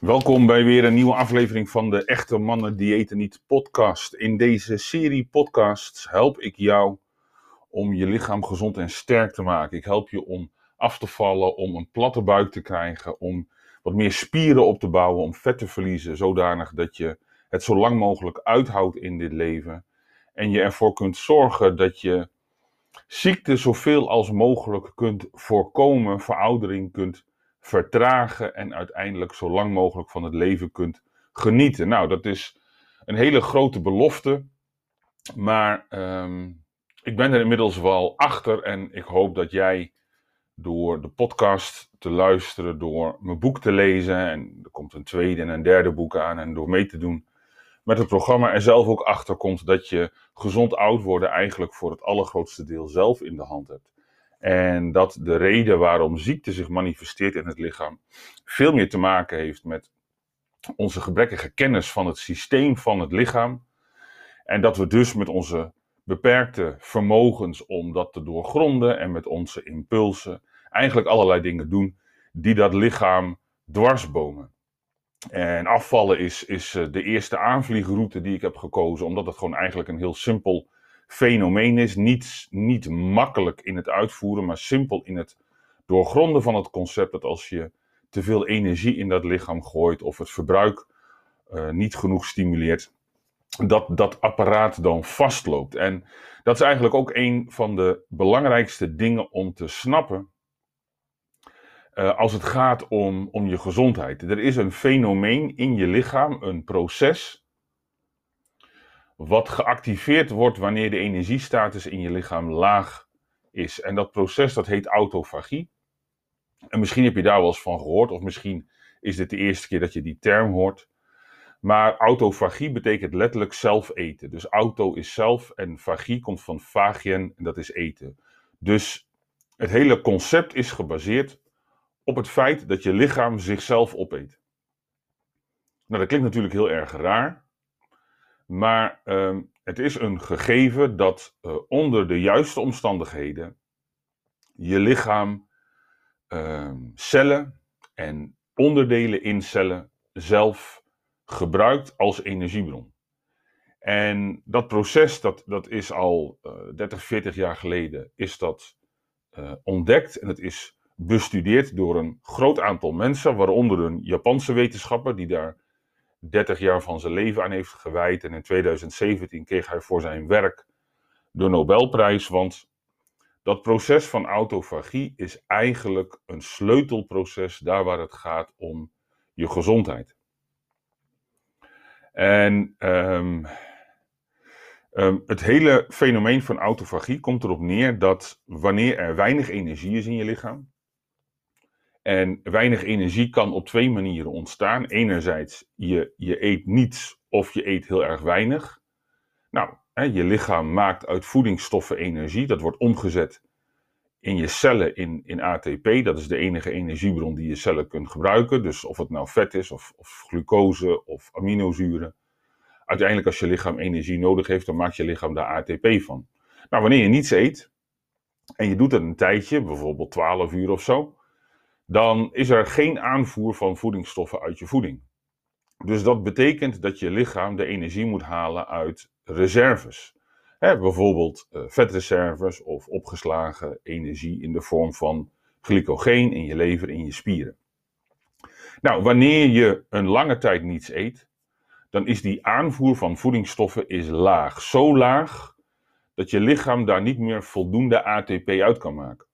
Welkom bij weer een nieuwe aflevering van de Echte Mannen Diëten Niet podcast. In deze serie podcasts help ik jou om je lichaam gezond en sterk te maken. Ik help je om af te vallen, om een platte buik te krijgen, om wat meer spieren op te bouwen, om vet te verliezen, zodanig dat je het zo lang mogelijk uithoudt in dit leven. En je ervoor kunt zorgen dat je ziekte zoveel als mogelijk kunt voorkomen, veroudering kunt vertragen en uiteindelijk zo lang mogelijk van het leven kunt genieten. Nou, dat is een hele grote belofte, maar ehm, ik ben er inmiddels wel achter en ik hoop dat jij door de podcast te luisteren, door mijn boek te lezen, en er komt een tweede en een derde boek aan, en door mee te doen met het programma er zelf ook achter komt dat je gezond oud worden eigenlijk voor het allergrootste deel zelf in de hand hebt. En dat de reden waarom ziekte zich manifesteert in het lichaam veel meer te maken heeft met onze gebrekkige kennis van het systeem van het lichaam. En dat we dus met onze beperkte vermogens om dat te doorgronden en met onze impulsen eigenlijk allerlei dingen doen die dat lichaam dwarsbomen. En afvallen is, is eh, de eerste aanvliegroute die ik heb gekozen, omdat het gewoon eigenlijk een heel simpel fenomeen is. Niet, niet makkelijk in het uitvoeren, maar simpel in het doorgronden van het concept dat als je te veel energie in dat lichaam gooit of het verbruik uh, niet genoeg stimuleert, dat dat apparaat dan vastloopt. En dat is eigenlijk ook een van de belangrijkste dingen om te snappen uh, als het gaat om, om je gezondheid. Er is een fenomeen in je lichaam, een proces, wat geactiveerd wordt wanneer de energiestatus in je lichaam laag is. En dat proces dat heet autofagie. En misschien heb je daar wel eens van gehoord, of misschien is dit de eerste keer dat je die term hoort. Maar autofagie betekent letterlijk zelf eten. Dus auto is zelf en fagie komt van fagien en dat is eten. Dus het hele concept is gebaseerd op het feit dat je lichaam zichzelf opeet. Nou, dat klinkt natuurlijk heel erg raar. Maar uh, het is een gegeven dat uh, onder de juiste omstandigheden je lichaam uh, cellen en onderdelen in cellen zelf gebruikt als energiebron. En dat proces, dat, dat is al 30, eh, 40 jaar geleden, is dat uh, ontdekt en het is bestudeerd door een groot aantal mensen, waaronder een Japanse wetenschapper die daar 30 jaar van zijn leven aan heeft gewijd. En in 2017 kreeg hij voor zijn werk de Nobelprijs. Want dat proces van autofagie is eigenlijk een sleutelproces daar waar het gaat om je gezondheid. En um, um, het hele fenomeen van autofagie komt erop neer dat wanneer er weinig energie is in je lichaam, en weinig energie kan op twee manieren ontstaan. Enerzijds, je, je eet niets of je eet heel erg weinig. Nou, hè, je lichaam maakt uit voedingsstoffen energie. Dat wordt omgezet in je cellen in, in ATP. Dat is de enige energiebron die je cellen kunt gebruiken. Dus of het nou vet is, of, of glucose, of aminozuren. Uiteindelijk, als je lichaam energie nodig heeft, dan maakt je lichaam daar ATP van. Nou, wanneer je niets eet, en je doet dat een tijdje, bijvoorbeeld 12 uur of zo, dan is er geen aanvoer van voedingsstoffen uit je voeding. Dus dat betekent dat je lichaam de energie moet halen uit reserves. bijvoorbeeld uh, vetreserves of opgeslagen energie in de vorm van glycogeen in je lever, in je spieren. Nou, wanneer je een lange tijd niets eet, dan is die aanvoer van voedingsstoffen is laag. Zo laag dat je lichaam daar niet meer voldoende ATP uit kan maken.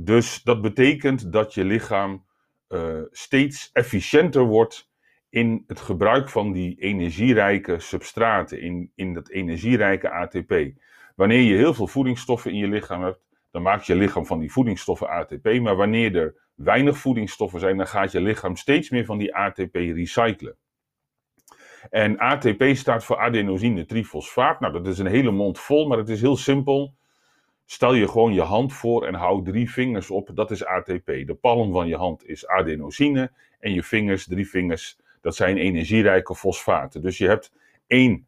Dus dat betekent dat je lichaam uh, steeds efficiënter wordt in het gebruik van die energierijke substraten, in, in dat energierijke ATP. Wanneer je heel veel voedingsstoffen in je lichaam hebt, dan maakt je lichaam van die voedingsstoffen ATP. Maar wanneer er weinig voedingsstoffen zijn, dan gaat je lichaam steeds meer van die ATP recyclen. En ATP staat voor adenosine trifosfaat. Nou, dat is een hele mond vol, maar het is heel simpel. Stel je gewoon je hand voor en hou drie vingers op, dat is ATP. De palm van je hand is adenosine en je vingers, drie vingers, dat zijn energierijke fosfaten. Dus je hebt één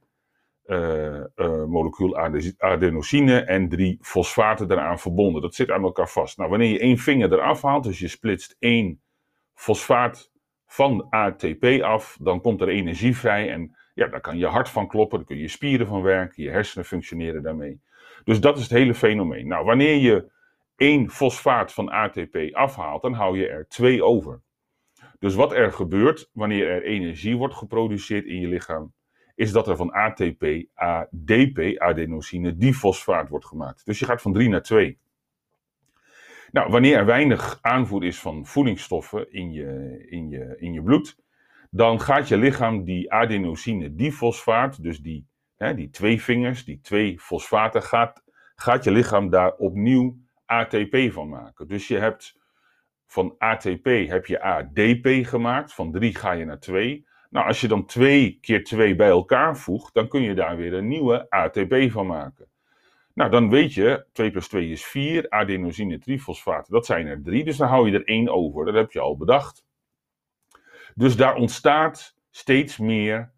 uh, uh, molecuul adenosine en drie fosfaten eraan verbonden. Dat zit aan elkaar vast. Nou, wanneer je één vinger eraf haalt, dus je splitst één fosfaat van ATP af, dan komt er energie vrij en ja, daar kan je hart van kloppen, dan kun je spieren van werken, je hersenen functioneren daarmee. Dus dat is het hele fenomeen. Nou, wanneer je één fosfaat van ATP afhaalt, dan hou je er twee over. Dus wat er gebeurt wanneer er energie wordt geproduceerd in je lichaam, is dat er van ATP ADP, adenosine difosfaat, wordt gemaakt. Dus je gaat van 3 naar 2. Nou, wanneer er weinig aanvoer is van voedingsstoffen in je, in je, in je bloed, dan gaat je lichaam die adenosine difosfaat, dus die, hè, die twee vingers, die twee fosfaten, gaat, gaat je lichaam daar opnieuw ATP van maken. Dus je hebt van ATP heb je ADP gemaakt, van 3 ga je naar 2. Nou, als je dan 2 keer 2 bij elkaar voegt, dan kun je daar weer een nieuwe ATP van maken. Nou, dan weet je, 2 plus 2 is 4, adenosine trifosfaat, dat zijn er 3, dus dan hou je er 1 over, dat heb je al bedacht. Dus daar ontstaat steeds meer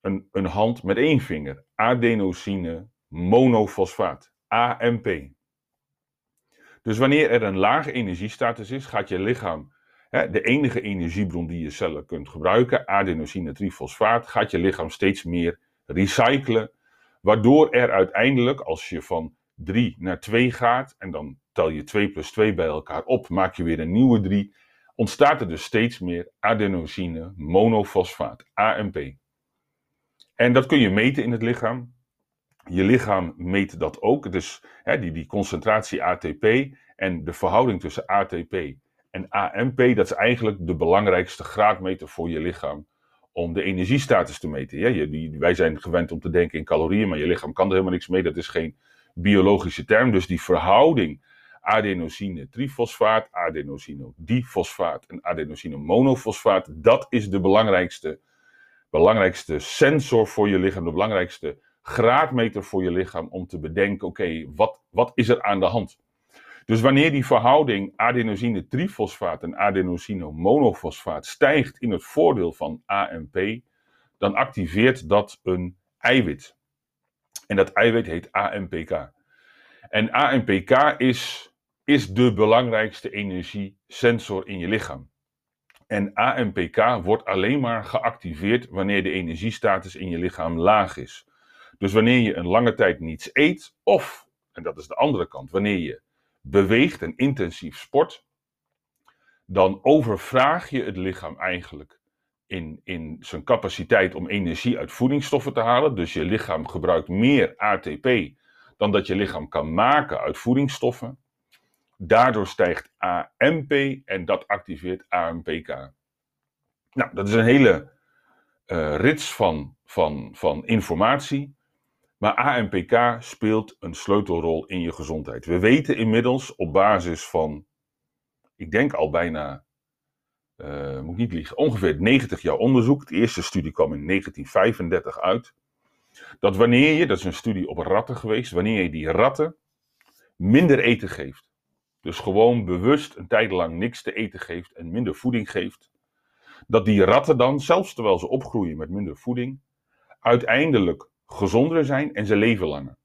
een, een hand met één vinger, adenosine monofosfaat, AMP. Dus wanneer er een lage energiestatus is, gaat je lichaam, hè, de enige energiebron die je cellen kunt gebruiken, adenosine trifosfaat, gaat je lichaam steeds meer recyclen. Waardoor er uiteindelijk, als je van 3 naar 2 gaat, en dan tel je 2 plus 2 bij elkaar op, maak je weer een nieuwe 3, ontstaat er dus steeds meer adenosine monofosfaat, AMP. En dat kun je meten in het lichaam. Je lichaam meet dat ook. Dus hè, die, die concentratie ATP en de verhouding tussen ATP en AMP, dat is eigenlijk de belangrijkste graadmeter voor je lichaam om de energiestatus te meten. Ja, je, die, wij zijn gewend om te denken in calorieën, maar je lichaam kan er helemaal niks mee. Dat is geen biologische term. Dus die verhouding adenosine trifosfaat, adenosine difosfaat en adenosine monofosfaat, dat is de belangrijkste, belangrijkste sensor voor je lichaam, de belangrijkste graadmeter voor je lichaam om te bedenken, oké, wat, wat is er aan de hand? Dus wanneer die verhouding adenosine trifosfaat en adenosine monofosfaat stijgt in het voordeel van AMP, dan activeert dat een eiwit. En dat eiwit heet AMPK. En AMPK is, is de belangrijkste energiesensor in je lichaam. En AMPK wordt alleen maar geactiveerd wanneer de energiestatus in je lichaam laag is. Dus wanneer je een lange tijd niets eet, of, en dat is de andere kant, wanneer je beweegt en intensief sport, dan overvraag je het lichaam eigenlijk in, in zijn capaciteit om energie uit voedingsstoffen te halen. Dus je lichaam gebruikt meer ATP dan dat je lichaam kan maken uit voedingsstoffen. Daardoor stijgt AMP en dat activeert AMPK. Nou, dat is een hele uh, rits van, van, van informatie. Maar AMPK speelt een sleutelrol in je gezondheid. We weten inmiddels op basis van, ik denk al bijna, uh, moet ik niet liegen, ongeveer 90 jaar onderzoek. De eerste studie kwam in 1935 uit. Dat wanneer je, dat is een studie op ratten geweest, wanneer je die ratten minder eten geeft. Dus gewoon bewust een tijd lang niks te eten geeft en minder voeding geeft. Dat die ratten dan, zelfs terwijl ze opgroeien met minder voeding, uiteindelijk gezonder zijn en ze leven langer.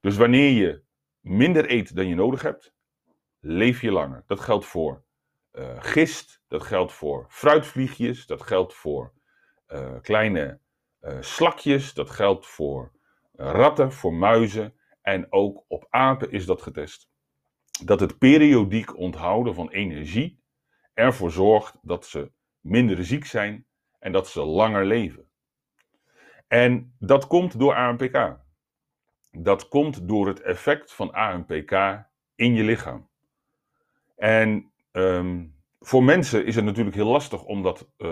Dus wanneer je minder eet dan je nodig hebt, leef je langer. Dat geldt voor uh, gist, dat geldt voor fruitvliegjes, dat geldt voor uh, kleine uh, slakjes, dat geldt voor ratten, voor muizen en ook op apen is dat getest. Dat het periodiek onthouden van energie ervoor zorgt dat ze minder ziek zijn en dat ze langer leven. En dat komt door AMPK. Dat komt door het effect van AMPK in je lichaam. En um, voor mensen is het natuurlijk heel lastig om dat uh,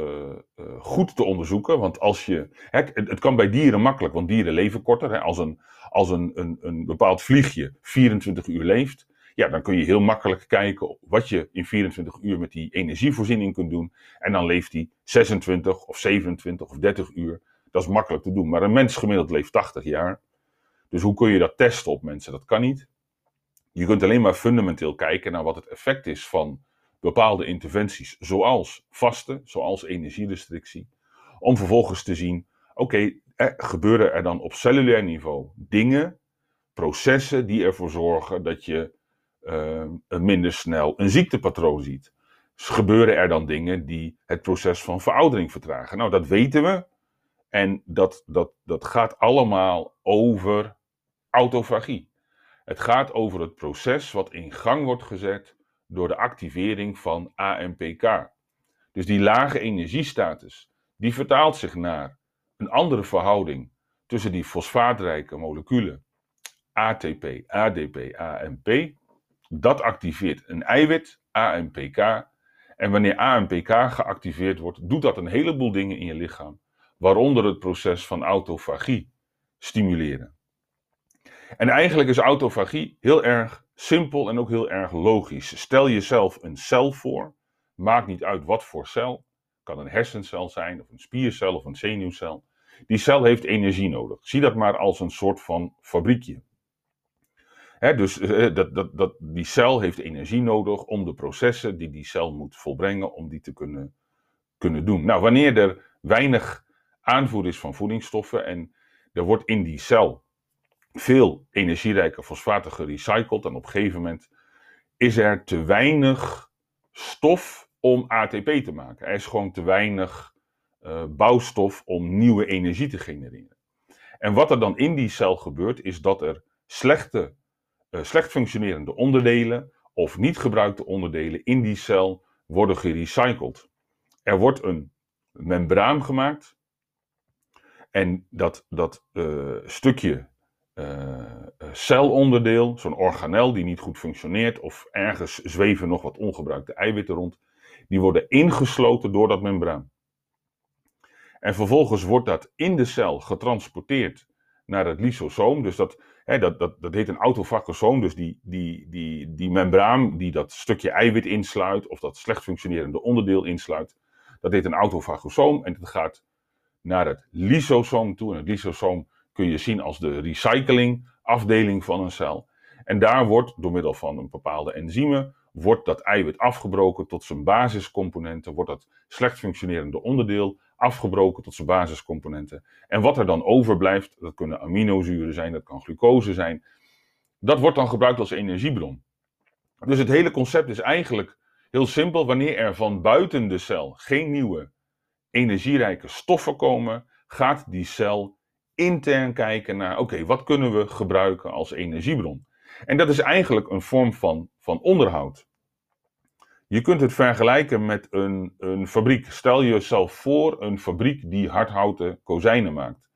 uh, goed te onderzoeken. Want als je. Hè, het, het, kan bij dieren makkelijk, want dieren leven korter. Hè, als een, als een, een, een bepaald vliegje 24 uur leeft. Ja, dan kun je heel makkelijk kijken wat je in 24 uur met die energievoorziening kunt doen. En dan leeft die 26 of 27 of 30 uur. Dat is makkelijk te doen. Maar een mens gemiddeld leeft 80 jaar. Dus hoe kun je dat testen op mensen? Dat kan niet. Je kunt alleen maar fundamenteel kijken naar wat het effect is van bepaalde interventies, zoals vasten, zoals energierestrictie. Om vervolgens te zien, oké, gebeuren er dan op cellulair niveau dingen, processen die ervoor zorgen dat je uh, minder snel een ziektepatroon ziet. gebeuren er dan dingen die het proces van veroudering vertragen. Nou, dat weten we. En dat, dat, dat gaat allemaal over autofagie. Het gaat over het proces wat in gang wordt gezet door de activering van AMPK. Dus die lage energiestatus, die vertaalt zich naar een andere verhouding tussen die fosfaatrijke moleculen ATP, ADP, AMP. Dat activeert een eiwit, AMPK. En wanneer AMPK geactiveerd wordt, doet dat een heleboel dingen in je lichaam, waaronder het proces van autofagie stimuleren. En eigenlijk is autofagie heel erg simpel en ook heel erg logisch. Stel jezelf een cel voor, maakt niet uit wat voor cel, kan een hersencel zijn, of een spiercel of een zenuwcel. Die cel heeft energie nodig. Zie dat maar als een soort van fabriekje. Dus eh, dat, dat, dat, die cel heeft energie nodig om de processen die die cel moet volbrengen, om die te kunnen, kunnen doen. Nou, wanneer er weinig aanvoer is van voedingsstoffen en er wordt in die cel veel energierijke fosfaten gerecycled en op een gegeven moment is er te weinig stof om ATP te maken. Er is gewoon te weinig uh, bouwstof om nieuwe energie te genereren. En wat er dan in die cel gebeurt, is dat er slechte, slecht functionerende onderdelen of niet gebruikte onderdelen in die cel worden gerecycled. Er wordt een membraan gemaakt en dat, dat uh, stukje celonderdeel, zo'n organel die niet goed functioneert, of ergens zweven nog wat ongebruikte eiwitten rond, die worden ingesloten door dat membraan. En vervolgens wordt dat in de cel getransporteerd naar het lysosoom. Dus dat, dat, dat, dat heet een autofagosoom. Dus die, die, die, die membraan die dat stukje eiwit insluit, of dat slecht functionerende onderdeel insluit, dat heet een autofagosoom. En dat gaat naar het lysosoom toe. En het lysosoom kun je zien als de recyclingafdeling van een cel. En daar wordt door middel van een bepaalde enzymen wordt dat eiwit afgebroken tot zijn basiscomponenten, wordt dat slecht functionerende onderdeel afgebroken tot zijn basiscomponenten. En wat er dan overblijft, dat kunnen aminozuren zijn, dat kan glucose zijn, dat wordt dan gebruikt als energiebron. Dus het hele concept is eigenlijk heel simpel. Wanneer er van buiten de cel geen nieuwe energierijke stoffen komen, gaat die cel intern kijken naar: oké, wat kunnen we gebruiken als energiebron? En dat is eigenlijk een vorm van, van onderhoud. Je kunt het vergelijken met een, een fabriek. Stel jezelf voor een fabriek die hardhouten kozijnen maakt.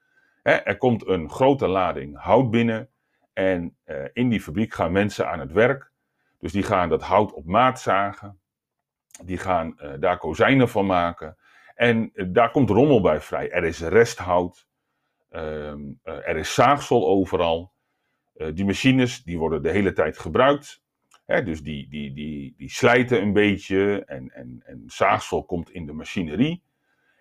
er komt een grote lading hout binnen en eh, in die fabriek gaan mensen aan het werk. Dus die gaan dat hout op maat zagen. Die gaan uh, daar kozijnen van maken. En uh, daar komt rommel bij vrij. Er is resthout. Ehm, er is zaagsel overal. Die machines die worden de hele tijd gebruikt dus die, die, die, die slijten een beetje en, en, en zaagsel komt in de machinerie.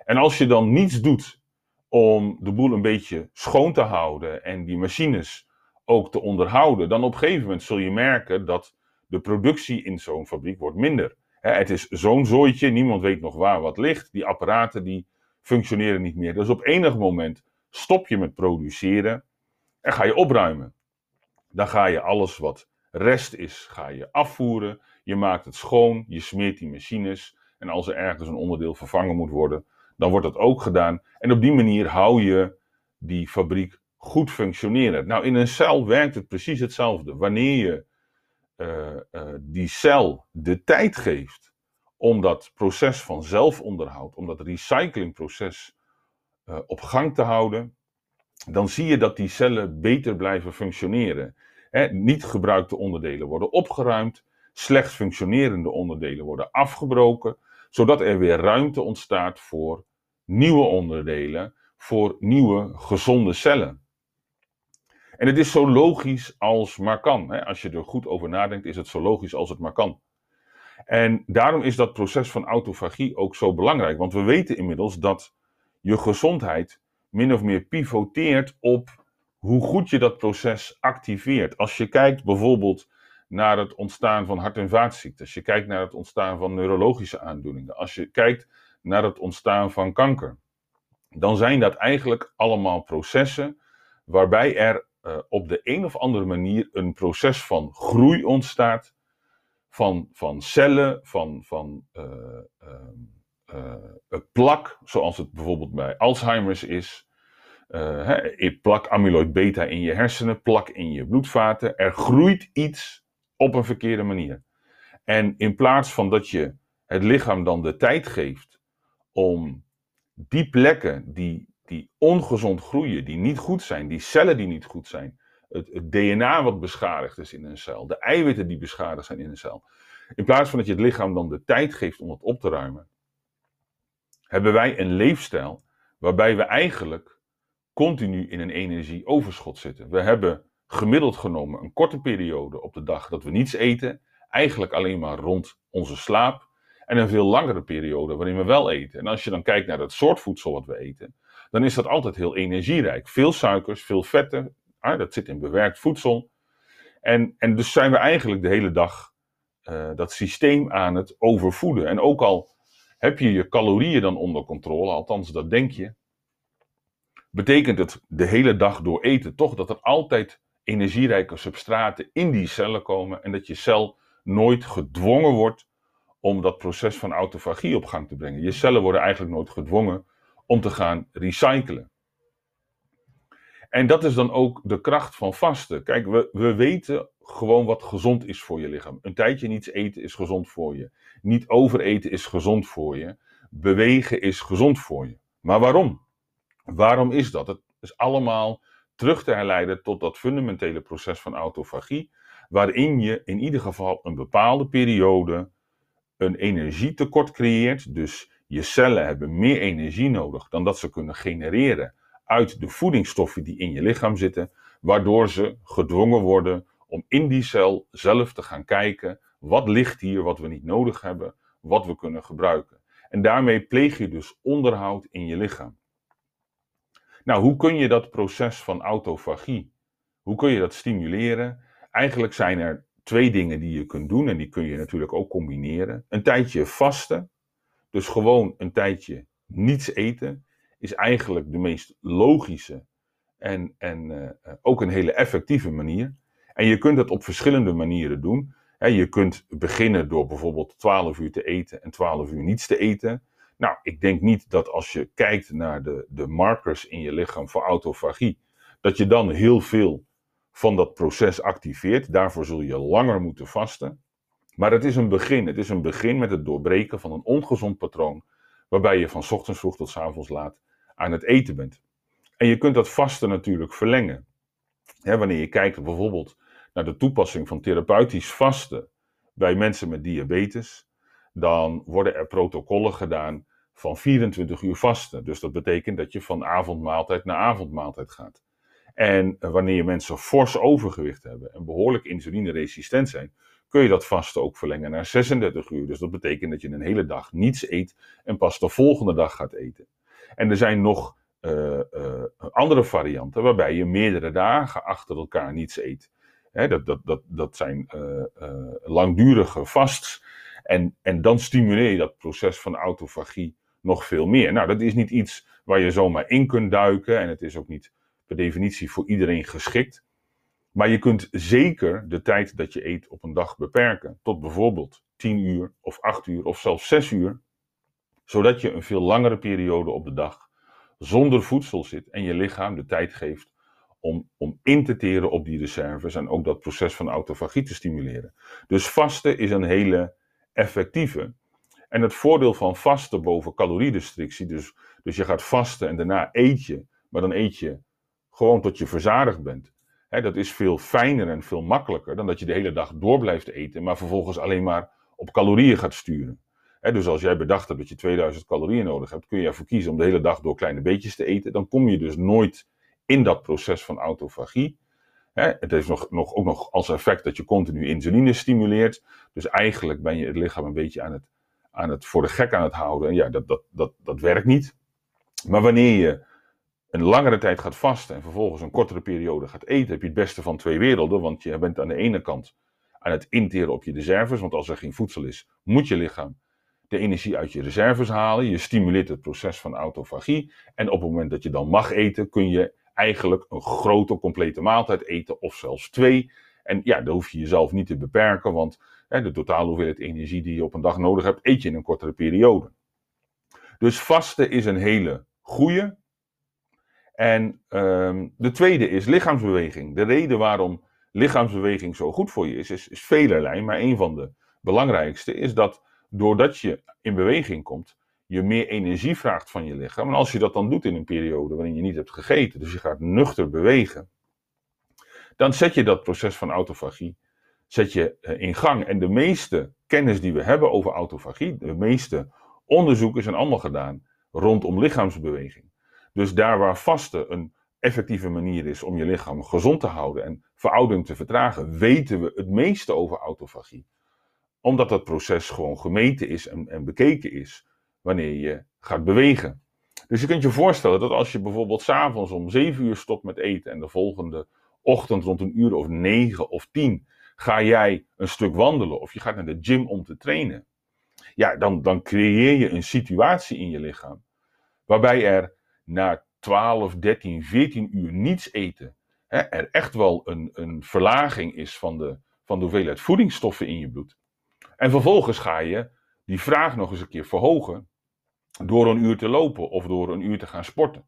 En als je dan niets doet om de boel een beetje schoon te houden en die machines ook te onderhouden, dan op een gegeven moment zul je merken dat de productie in zo'n fabriek wordt minder. het is zo'n zooitje, niemand weet nog waar wat ligt. Die apparaten die functioneren niet meer. Dus op enig moment stop je met produceren en ga je opruimen. Dan ga je alles wat Rest is, ga je afvoeren. Je maakt het schoon, je smeert die machines. En als er ergens een onderdeel vervangen moet worden, dan wordt dat ook gedaan. En op die manier hou je die fabriek goed functioneren. Nou, in een cel werkt het precies hetzelfde. Wanneer je uh, uh, die cel de tijd geeft om dat proces van zelfonderhoud, om dat recyclingproces uh, op gang te houden, dan zie je dat die cellen beter blijven functioneren niet gebruikte onderdelen worden opgeruimd, slecht functionerende onderdelen worden afgebroken, zodat er weer ruimte ontstaat voor nieuwe onderdelen, voor nieuwe gezonde cellen. En het is zo logisch als maar kan. Als je er goed over nadenkt, is het zo logisch als het maar kan. En daarom is dat proces van autofagie ook zo belangrijk. Want we weten inmiddels dat je gezondheid min of meer pivoteert op hoe goed je dat proces activeert. Als je kijkt bijvoorbeeld naar het ontstaan van hart- en vaatziekten, als je kijkt naar het ontstaan van neurologische aandoeningen, als je kijkt naar het ontstaan van kanker, dan zijn dat eigenlijk allemaal processen waarbij er uh, op de een of andere manier een proces van groei ontstaat, van, van cellen, van, van uh, uh, plak, zoals het bijvoorbeeld bij Alzheimer's is. Hè, plak amyloid beta in je hersenen, plak in je bloedvaten. Er groeit iets op een verkeerde manier. En in plaats van dat je het lichaam dan de tijd geeft om die plekken die, die ongezond groeien, die niet goed zijn, die cellen die niet goed zijn, het, DNA wat beschadigd is in een cel, de eiwitten die beschadigd zijn in een cel. In plaats van dat je het lichaam dan de tijd geeft om het op te ruimen, hebben wij een leefstijl waarbij we eigenlijk continu in een energieoverschot zitten. We hebben gemiddeld genomen een korte periode op de dag dat we niets eten, eigenlijk alleen maar rond onze slaap, en een veel langere periode waarin we wel eten. En als je dan kijkt naar het soort voedsel wat we eten, dan is dat altijd heel energierijk. Veel suikers, veel vetten, dat zit in bewerkt voedsel. En, en dus zijn we eigenlijk de hele dag uh, dat systeem aan het overvoeden. En ook al heb je je calorieën dan onder controle, althans dat denk je, betekent het de hele dag door eten toch dat er altijd energierijke substraten in die cellen komen en dat je cel nooit gedwongen wordt om dat proces van autofagie op gang te brengen. Je cellen worden eigenlijk nooit gedwongen om te gaan recyclen. En dat is dan ook de kracht van vasten. Kijk, we, we weten gewoon wat gezond is voor je lichaam. Een tijdje niets eten is gezond voor je. Niet overeten is gezond voor je. Bewegen is gezond voor je. Maar waarom? Waarom is dat? Het is allemaal terug te herleiden tot dat fundamentele proces van autofagie, waarin je in ieder geval een bepaalde periode een energietekort creëert. Dus je cellen hebben meer energie nodig dan dat ze kunnen genereren uit de voedingsstoffen die in je lichaam zitten, waardoor ze gedwongen worden om in die cel zelf te gaan kijken wat ligt hier wat we niet nodig hebben, wat we kunnen gebruiken. En daarmee pleeg je dus onderhoud in je lichaam. Nou, hoe kun je dat proces van autofagie, hoe kun je dat stimuleren? Eigenlijk zijn er twee dingen die je kunt doen en die kun je natuurlijk ook combineren. Een tijdje vasten, dus gewoon een tijdje niets eten, is eigenlijk de meest logische en, en uh, ook een hele effectieve manier. En je kunt het op verschillende manieren doen. je kunt beginnen door bijvoorbeeld 12 uur te eten en 12 uur niets te eten. Nou, ik denk niet dat als je kijkt naar de, de markers in je lichaam voor autofagie, dat je dan heel veel van dat proces activeert. Daarvoor zul je langer moeten vasten. Maar het is een begin. Het is een begin met het doorbreken van een ongezond patroon, waarbij je van ochtends vroeg tot avonds laat aan het eten bent. En je kunt dat vasten natuurlijk verlengen. wanneer je kijkt bijvoorbeeld naar de toepassing van therapeutisch vasten bij mensen met diabetes, dan worden er protocollen gedaan van 24 uur vasten. Dus dat betekent dat je van avondmaaltijd naar avondmaaltijd gaat. En wanneer mensen fors overgewicht hebben en behoorlijk insulineresistent zijn, kun je dat vasten ook verlengen naar 36 uur. Dus dat betekent dat je een hele dag niets eet en pas de volgende dag gaat eten. En er zijn nog uh, uh, andere varianten waarbij je meerdere dagen achter elkaar niets eet. Hè, dat, dat, dat, dat zijn uh, langdurige vasts. En, en dan stimuleer je dat proces van autofagie nog veel meer. Nou, dat is niet iets waar je zomaar in kunt duiken. En het is ook niet per definitie voor iedereen geschikt. Maar je kunt zeker de tijd dat je eet op een dag beperken. Tot bijvoorbeeld 10 uur of 8 uur of zelfs 6 uur. Zodat je een veel langere periode op de dag zonder voedsel zit en je lichaam de tijd geeft om, om in te teren op die reserves en ook dat proces van autofagie te stimuleren. Dus vasten is een hele effectieve. En het voordeel van vasten boven calorierestrictie, dus, dus je gaat vasten en daarna eet je, maar dan eet je gewoon tot je verzadigd bent. dat is veel fijner en veel makkelijker dan dat je de hele dag door blijft eten, maar vervolgens alleen maar op calorieën gaat sturen. Dus als jij bedacht hebt dat je 2000 calorieën nodig hebt, kun je ervoor kiezen om de hele dag door kleine beetjes te eten. Dan kom je dus nooit in dat proces van autofagie. het heeft nog, nog, ook nog als effect dat je continu insuline stimuleert. Dus eigenlijk ben je het lichaam een beetje aan het, aan het voor de gek aan het houden. En ja, dat, dat, dat, dat werkt niet. Maar wanneer je een langere tijd gaat vasten en vervolgens een kortere periode gaat eten, heb je het beste van twee werelden. Want je bent aan de ene kant aan het interen op je reserves. Want als er geen voedsel is, moet je lichaam de energie uit je reserves halen. Je stimuleert het proces van autofagie. En op het moment dat je dan mag eten, kun je eigenlijk een grote, complete maaltijd eten, of zelfs twee. En ja, dan hoef je jezelf niet te beperken, want de totale hoeveelheid energie die je op een dag nodig hebt, eet je in een kortere periode. Dus vasten is een hele goede. En um, de tweede is lichaamsbeweging. De reden waarom lichaamsbeweging zo goed voor je is, is, is velerlei. Maar een van de belangrijkste is dat doordat je in beweging komt, je meer energie vraagt van je lichaam. En als je dat dan doet in een periode waarin je niet hebt gegeten, dus je gaat nuchter bewegen, dan zet je dat proces van autofagie zet je eh, in gang. En de meeste kennis die we hebben over autofagie, de meeste onderzoeken zijn allemaal gedaan rondom lichaamsbeweging. Dus daar waar vasten een effectieve manier is om je lichaam gezond te houden en veroudering te vertragen, weten we het meeste over autofagie. Omdat dat proces gewoon gemeten is en, en bekeken is wanneer je gaat bewegen. Dus je kunt je voorstellen dat als je bijvoorbeeld s'avonds om 7 uur stopt met eten en de volgende ochtend rond een uur of 9 of 10 ga jij een stuk wandelen of je gaat naar de gym om te trainen. Ja, dan, dan creëer je een situatie in je lichaam waarbij er na 12, 13, 14 uur niets eten hè, er echt wel een, een verlaging is van de, van de hoeveelheid voedingsstoffen in je bloed. En vervolgens ga je die vraag nog eens een keer verhogen door een uur te lopen of door een uur te gaan sporten.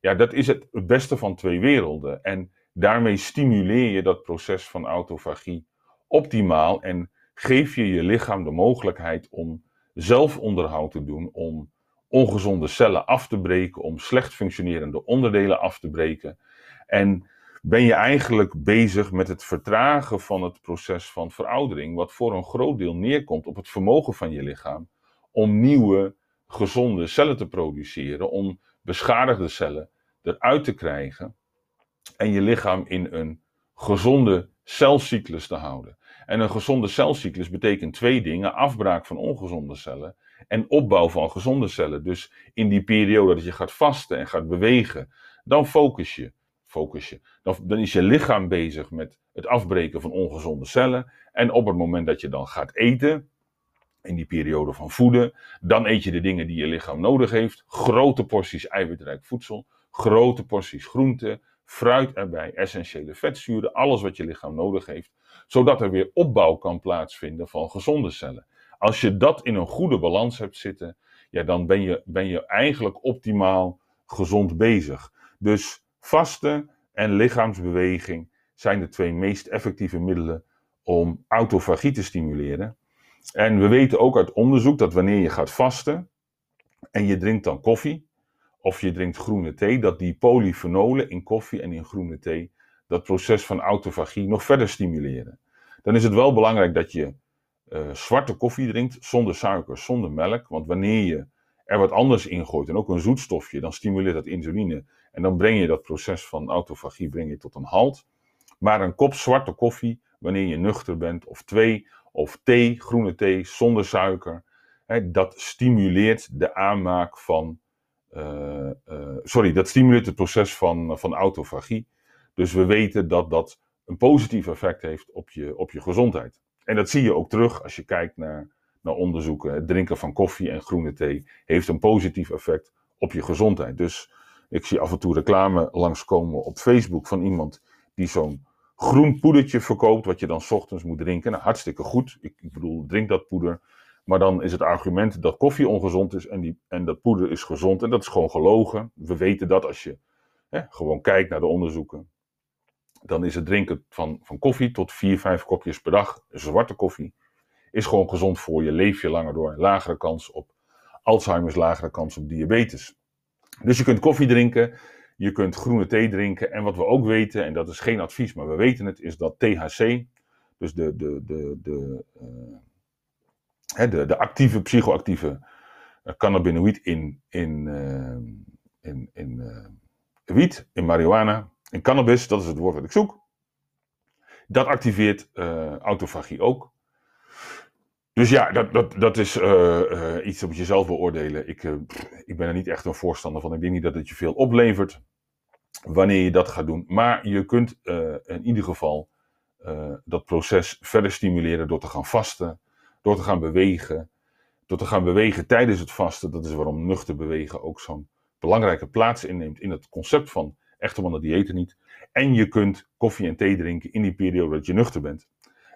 Ja, dat is het beste van twee werelden. En daarmee stimuleer je dat proces van autofagie optimaal en geef je je lichaam de mogelijkheid om zelfonderhoud te doen, om ongezonde cellen af te breken, om slecht functionerende onderdelen af te breken. En ben je eigenlijk bezig met het vertragen van het proces van veroudering, wat voor een groot deel neerkomt op het vermogen van je lichaam om nieuwe gezonde cellen te produceren, om beschadigde cellen eruit te krijgen en je lichaam in een gezonde celcyclus te houden. En een gezonde celcyclus betekent twee dingen: afbraak van ongezonde cellen en opbouw van gezonde cellen. Dus in die periode dat je gaat vasten en gaat bewegen, dan focus je. Focus. Dan, dan is je lichaam bezig met het afbreken van ongezonde cellen. En op het moment dat je dan gaat eten, in die periode van voeden, dan eet je de dingen die je lichaam nodig heeft. Grote porties eiwitrijk voedsel, grote porties groente, fruit erbij, essentiële vetzuren, alles wat je lichaam nodig heeft, zodat er weer opbouw kan plaatsvinden van gezonde cellen. Als je dat in een goede balans hebt zitten, ja, dan ben je, ben je eigenlijk optimaal gezond bezig. Dus vasten en lichaamsbeweging zijn de twee meest effectieve middelen om autofagie te stimuleren. En we weten ook uit onderzoek dat wanneer je gaat vasten en je drinkt dan koffie of je drinkt groene thee, dat die polyfenolen in koffie en in groene thee dat proces van autofagie nog verder stimuleren. Dan is het wel belangrijk dat je uh, zwarte koffie drinkt, zonder suiker, zonder melk. Want wanneer je er wat anders in gooit en ook een zoetstofje, dan stimuleert dat insuline. En dan breng je dat proces van autofagie breng je tot een halt. Maar een kop zwarte koffie, wanneer je nuchter bent, of twee, of thee, groene thee, zonder suiker, hè, dat stimuleert de aanmaak van. Uh, uh, sorry, dat stimuleert het proces van, van autofagie. Dus we weten dat dat een positief effect heeft op je, op je gezondheid. En dat zie je ook terug als je kijkt naar, naar onderzoeken. Het drinken van koffie en groene thee heeft een positief effect op je gezondheid. Dus ik zie af en toe reclame langskomen op Facebook van iemand die zo'n groen poedertje verkoopt, wat je dan ochtends moet drinken. Nou, hartstikke goed. Ik, ik, bedoel, drink dat poeder. Maar dan is het argument dat koffie ongezond is en, die, en dat poeder is gezond. En dat is gewoon gelogen. We weten dat als je hè, gewoon kijkt naar de onderzoeken dan is het drinken van, van koffie tot 4, 5 kopjes per dag, zwarte koffie, is gewoon gezond voor je. Leef je langer door. Lagere kans op Alzheimer's, lagere kans op diabetes. Dus je kunt koffie drinken, je kunt groene thee drinken. En wat we ook weten, en dat is geen advies, maar we weten het, is dat THC, dus de, de, de, de, uh, de, de actieve, psychoactieve uh, cannabinoïd in, in, uh, in, in wiet, in marihuana, en cannabis, dat is het woord wat ik zoek. Dat activeert autofagie ook. Dus ja, dat, dat, dat is uh, uh, iets op jezelf beoordelen. Ik, ik ben er niet echt een voorstander van. Ik denk niet dat het je veel oplevert wanneer je dat gaat doen. Maar je kunt in ieder geval dat proces verder stimuleren door te gaan vasten, door te gaan bewegen. Door te gaan bewegen tijdens het vasten. Dat is waarom nuchter bewegen ook zo'n belangrijke plaats inneemt in het concept van echte mannen diëten niet. En je kunt koffie en thee drinken in die periode dat je nuchter bent.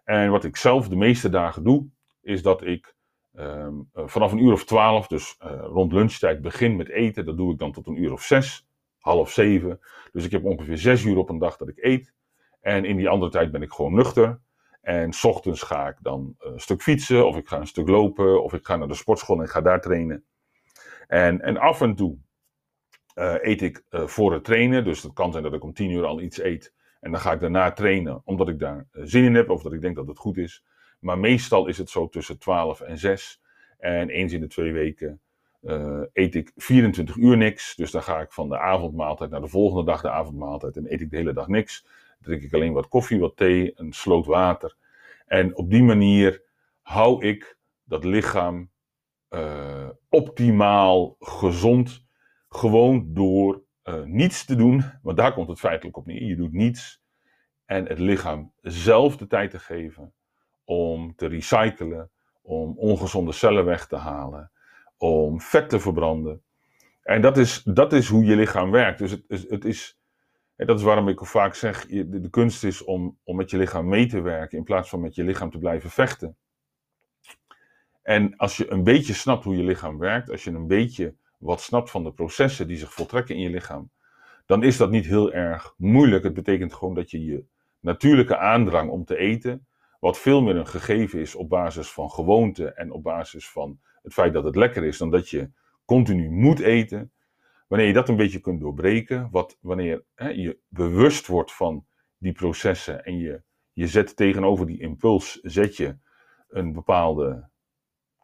En wat ik zelf de meeste dagen doe, is dat ik ehm, eh, vanaf een uur of twaalf, dus uh, rond lunchtijd, begin met eten. Dat doe ik dan tot een uur of zes, half zeven. Dus ik heb ongeveer zes uur op een dag dat ik eet. En in die andere tijd ben ik gewoon nuchter. En s ochtends ga ik dan een stuk fietsen, of ik ga een stuk lopen, of ik ga naar de sportschool en ga daar trainen. En, en af en toe eet ik voor het trainen. Dus het kan zijn dat ik om tien uur al iets eet. En dan ga ik daarna trainen, omdat ik daar zin in heb, of dat ik denk dat het goed is. Maar meestal is het zo tussen 12 en 6. En eens in de twee weken eet ik 24 uur niks. Dus dan ga ik van de avondmaaltijd naar de volgende dag de avondmaaltijd. En eet ik de hele dag niks. drink ik alleen wat koffie, wat thee, een sloot water. En op die manier hou ik dat lichaam optimaal gezond gewoon door uh, niets te doen, want daar komt het feitelijk op neer. Je doet niets en het lichaam zelf de tijd te geven om te recyclen, om ongezonde cellen weg te halen, om vet te verbranden. En dat is, dat is hoe je lichaam werkt. Dus het, het is, dat is waarom ik vaak zeg, de, de kunst is om, om met je lichaam mee te werken in plaats van met je lichaam te blijven vechten. En als je een beetje snapt hoe je lichaam werkt, als je een beetje wat snapt van de processen die zich voltrekken in je lichaam, dan is dat niet heel erg moeilijk. Het betekent gewoon dat je je natuurlijke aandrang om te eten, wat veel meer een gegeven is op basis van gewoonte en op basis van het feit dat het lekker is, dan dat je continu moet eten. Wanneer je dat een beetje kunt doorbreken, wat, wanneer hè, je bewust wordt van die processen en je, je zet tegenover die impuls, zet je een bepaalde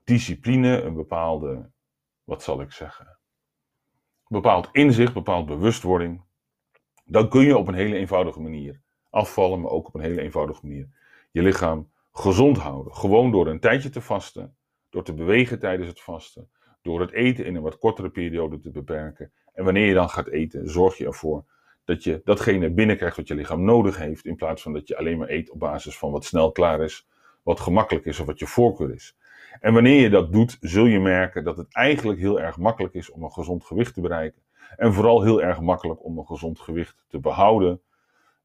discipline, een bepaalde wat zal ik zeggen, bepaald inzicht, bepaald bewustwording, dan kun je op een hele eenvoudige manier afvallen, maar ook op een hele eenvoudige manier je lichaam gezond houden. Gewoon door een tijdje te vasten, door te bewegen tijdens het vasten, door het eten in een wat kortere periode te beperken. En wanneer je dan gaat eten, zorg je ervoor dat je datgene binnenkrijgt wat je lichaam nodig heeft, in plaats van dat je alleen maar eet op basis van wat snel klaar is, wat gemakkelijk is of wat je voorkeur is. En wanneer je dat doet, zul je merken dat het eigenlijk heel erg makkelijk is om een gezond gewicht te bereiken. En vooral heel erg makkelijk om een gezond gewicht te behouden.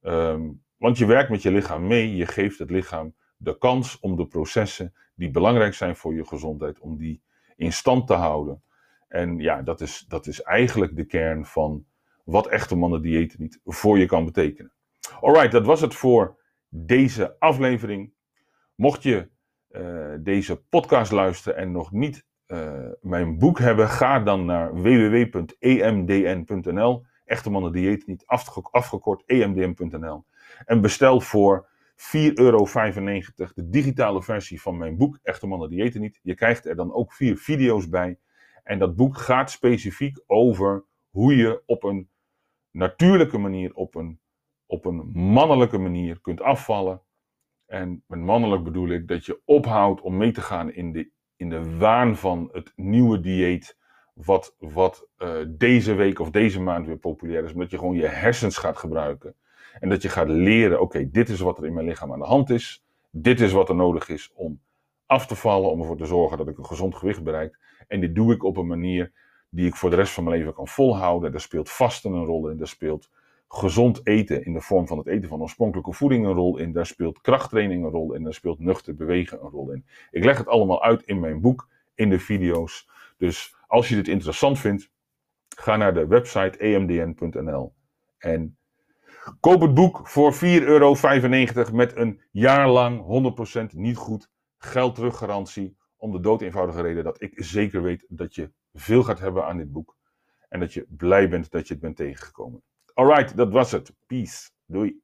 Um, want je werkt met je lichaam mee, je geeft het lichaam de kans om de processen die belangrijk zijn voor je gezondheid, om die in stand te houden. En ja, dat is, dat is eigenlijk de kern van wat echte mannen diëten niet voor je kan betekenen. Alright, dat was het voor deze aflevering. Mocht je uh, deze podcast luisteren en nog niet uh, mijn boek hebben, ga dan naar www.emdn.nl. Echte mannen dieet niet afgekort emdn.nl. En bestel voor 4,95 euro de digitale versie van mijn boek Echte mannen diëten niet. Je krijgt er dan ook vier video's bij. En dat boek gaat specifiek over hoe je op een natuurlijke manier, op een, op een mannelijke manier kunt afvallen en met mannelijk bedoel ik dat je ophoudt om mee te gaan in de, in de waan van het nieuwe dieet. Wat, wat uh, deze week of deze maand weer populair is. Omdat je gewoon je hersens gaat gebruiken. En dat je gaat leren: oké, dit is wat er in mijn lichaam aan de hand is. Dit is wat er nodig is om af te vallen. Om ervoor te zorgen dat ik een gezond gewicht bereik. En dit doe ik op een manier die ik voor de rest van mijn leven kan volhouden. Daar speelt vasten een rol in. Daar speelt gezond eten in de vorm van het eten van oorspronkelijke voeding een rol in. Daar speelt krachttraining een rol in. Daar speelt nuchter bewegen een rol in. Ik leg het allemaal uit in mijn boek, in de video's. Dus als je dit interessant vindt, ga naar de website emdn.nl en koop het boek voor 4,95 euro met een jaar lang 100% niet goed geld teruggarantie. Om de dood eenvoudige reden dat ik zeker weet dat je veel gaat hebben aan dit boek. En dat je blij bent dat je het bent tegengekomen. Alright, dat was het. Peace. Doei.